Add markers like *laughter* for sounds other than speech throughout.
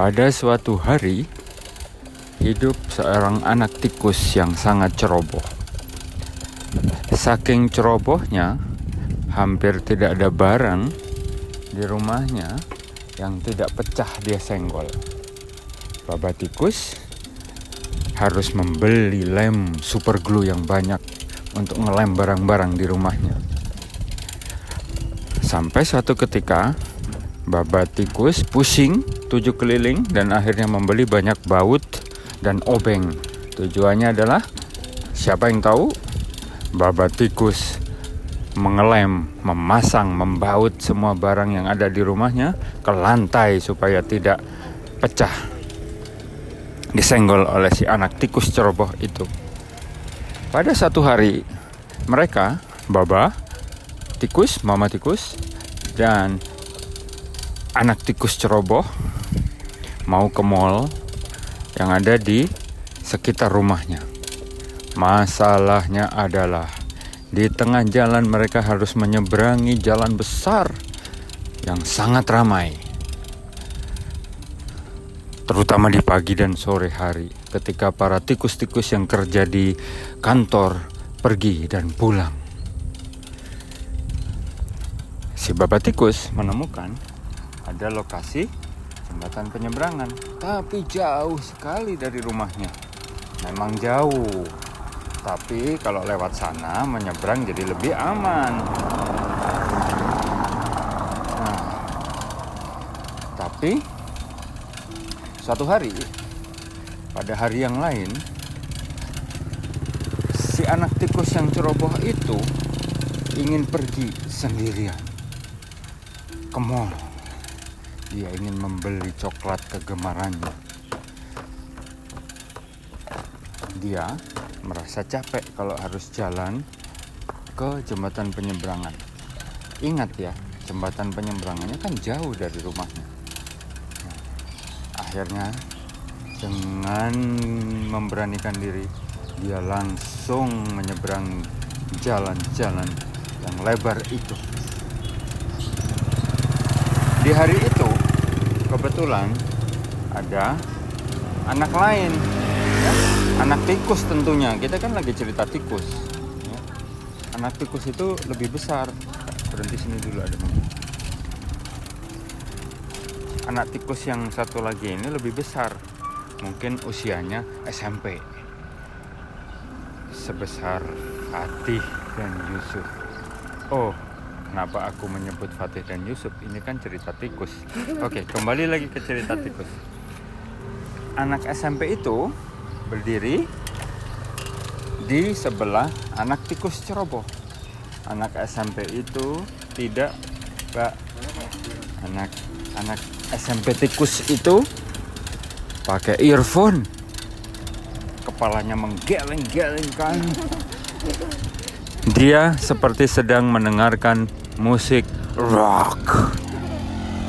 Pada suatu hari, hidup seorang anak tikus yang sangat ceroboh. Saking cerobohnya, hampir tidak ada barang di rumahnya yang tidak pecah dia senggol. Baba tikus harus membeli lem super glue yang banyak untuk ngelem barang-barang di rumahnya. Sampai suatu ketika Baba tikus pusing tujuh keliling dan akhirnya membeli banyak baut dan obeng. Tujuannya adalah siapa yang tahu? Baba tikus mengelem, memasang, membaut semua barang yang ada di rumahnya ke lantai supaya tidak pecah. Disenggol oleh si anak tikus ceroboh itu. Pada satu hari, mereka, Baba, tikus, mama tikus, dan anak tikus ceroboh mau ke mall yang ada di sekitar rumahnya. Masalahnya adalah di tengah jalan mereka harus menyeberangi jalan besar yang sangat ramai. Terutama di pagi dan sore hari ketika para tikus-tikus yang kerja di kantor pergi dan pulang. Si babat tikus menemukan ada lokasi jembatan penyeberangan, tapi jauh sekali dari rumahnya. Memang jauh, tapi kalau lewat sana menyeberang jadi lebih aman. Nah, tapi suatu hari, pada hari yang lain, si anak tikus yang ceroboh itu ingin pergi sendirian ke mall dia ingin membeli coklat kegemarannya. Dia merasa capek kalau harus jalan ke jembatan penyeberangan. Ingat ya, jembatan penyeberangannya kan jauh dari rumahnya. Akhirnya dengan memberanikan diri, dia langsung menyeberang jalan-jalan yang lebar itu. Di hari itu, kebetulan ada anak lain ya. anak tikus tentunya. Kita kan lagi cerita tikus ya. anak tikus itu lebih besar. Berhenti sini dulu ada anak tikus yang satu lagi ini lebih besar. Mungkin usianya SMP sebesar Fatih dan Yusuf. Oh Kenapa aku menyebut Fatih dan Yusuf? Ini kan cerita tikus. Oke, kembali lagi ke cerita tikus. Anak SMP itu berdiri di sebelah anak tikus ceroboh. Anak SMP itu tidak, Pak. Anak anak SMP tikus itu pakai earphone. Kepalanya menggeleng-gelengkan. Dia seperti sedang mendengarkan musik rock.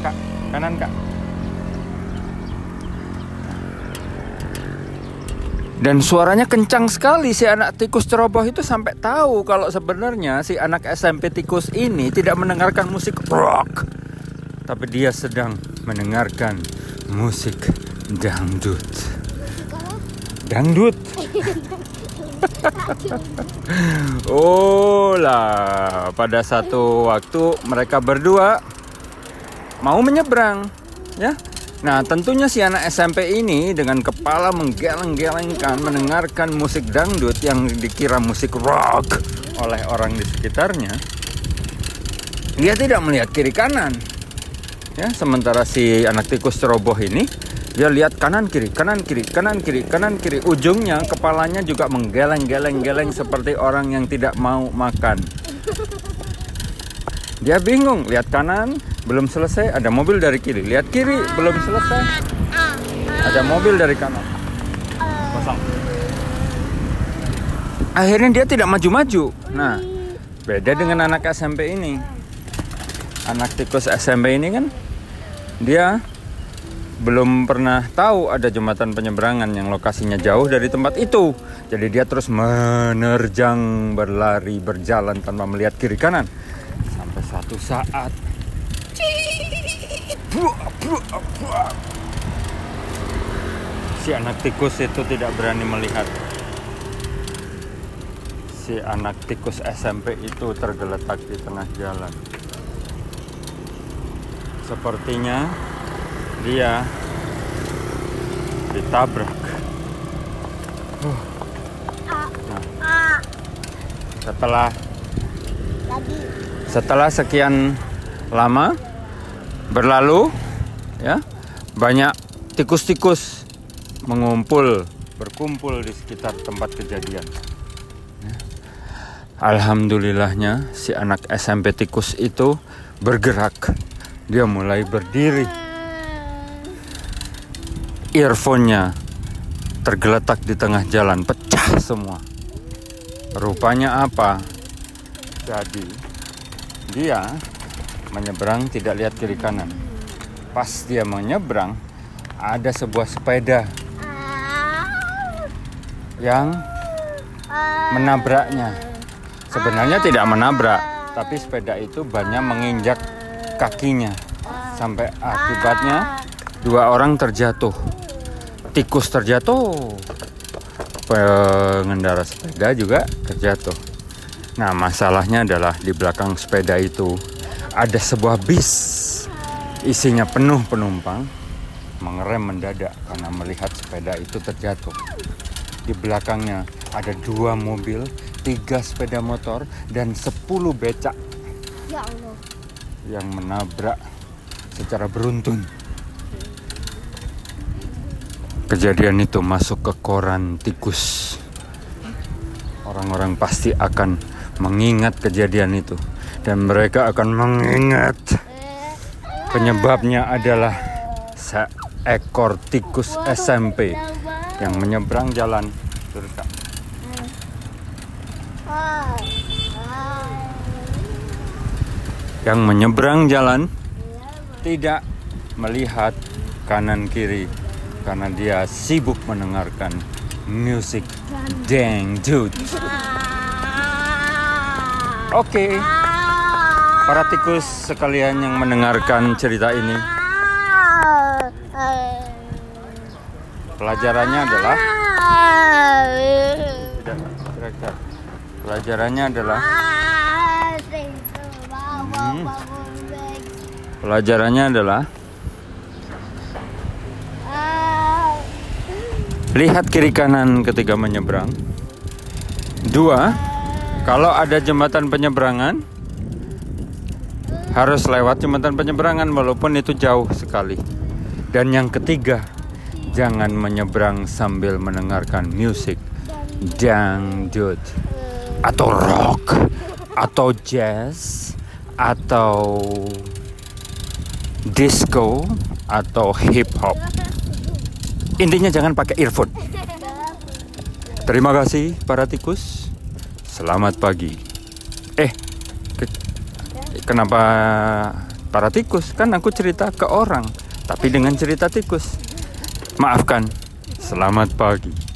Kak, kanan kak. Dan suaranya kencang sekali si anak tikus ceroboh itu sampai tahu kalau sebenarnya si anak SMP tikus ini tidak mendengarkan musik rock. Tapi dia sedang mendengarkan musik dangdut. Dangdut. *laughs* oh lah, pada satu waktu mereka berdua mau menyeberang, ya. Nah, tentunya si anak SMP ini dengan kepala menggeleng-gelengkan mendengarkan musik dangdut yang dikira musik rock oleh orang di sekitarnya. Dia tidak melihat kiri kanan. Ya, sementara si anak tikus ceroboh ini dia lihat kanan kiri, kanan kiri, kanan kiri, kanan kiri. Ujungnya kepalanya juga menggeleng-geleng-geleng seperti orang yang tidak mau makan. Dia bingung, lihat kanan, belum selesai, ada mobil dari kiri. Lihat kiri, belum selesai. Ada mobil dari kanan. Kosong. Akhirnya dia tidak maju-maju. Nah, beda dengan anak SMP ini. Anak tikus SMP ini kan dia belum pernah tahu ada jembatan penyeberangan yang lokasinya jauh dari tempat itu. Jadi dia terus menerjang, berlari, berjalan tanpa melihat kiri kanan. Sampai suatu saat si anak tikus itu tidak berani melihat si anak tikus SMP itu tergeletak di tengah jalan sepertinya dia ditabrak. Nah, setelah setelah sekian lama berlalu ya banyak tikus-tikus mengumpul berkumpul di sekitar tempat kejadian. Ya. Alhamdulillahnya si anak SMP tikus itu bergerak. Dia mulai berdiri earphone-nya tergeletak di tengah jalan pecah semua rupanya apa jadi dia menyeberang tidak lihat kiri kanan. Pas dia menyeberang ada sebuah sepeda yang menabraknya. Sebenarnya tidak menabrak, tapi sepeda itu banyak menginjak kakinya sampai akibatnya dua orang terjatuh. Tikus terjatuh. Pengendara sepeda juga terjatuh. Nah, masalahnya adalah di belakang sepeda itu ada sebuah bis isinya penuh penumpang mengerem mendadak karena melihat sepeda itu terjatuh. Di belakangnya ada dua mobil, tiga sepeda motor, dan sepuluh becak Ya Allah. yang menabrak secara beruntun. Kejadian itu masuk ke koran tikus. Orang-orang pasti akan mengingat kejadian itu dan mereka akan mengingat. Penyebabnya adalah seekor tikus SMP yang menyeberang jalan. Terus yang menyeberang jalan tidak melihat kanan kiri karena dia sibuk mendengarkan musik dangdut. Oke, para tikus sekalian yang mendengarkan cerita ini, pelajarannya adalah. Pelajarannya adalah Hmm. pelajarannya adalah lihat kiri kanan ketika menyeberang. Dua, kalau ada jembatan penyeberangan harus lewat jembatan penyeberangan walaupun itu jauh sekali. Dan yang ketiga, jangan menyeberang sambil mendengarkan musik dangdut atau rock atau jazz atau disco atau hip hop. Intinya jangan pakai earphone. Terima kasih para tikus. Selamat pagi. Eh, ke- kenapa para tikus? Kan aku cerita ke orang, tapi dengan cerita tikus. Maafkan. Selamat pagi.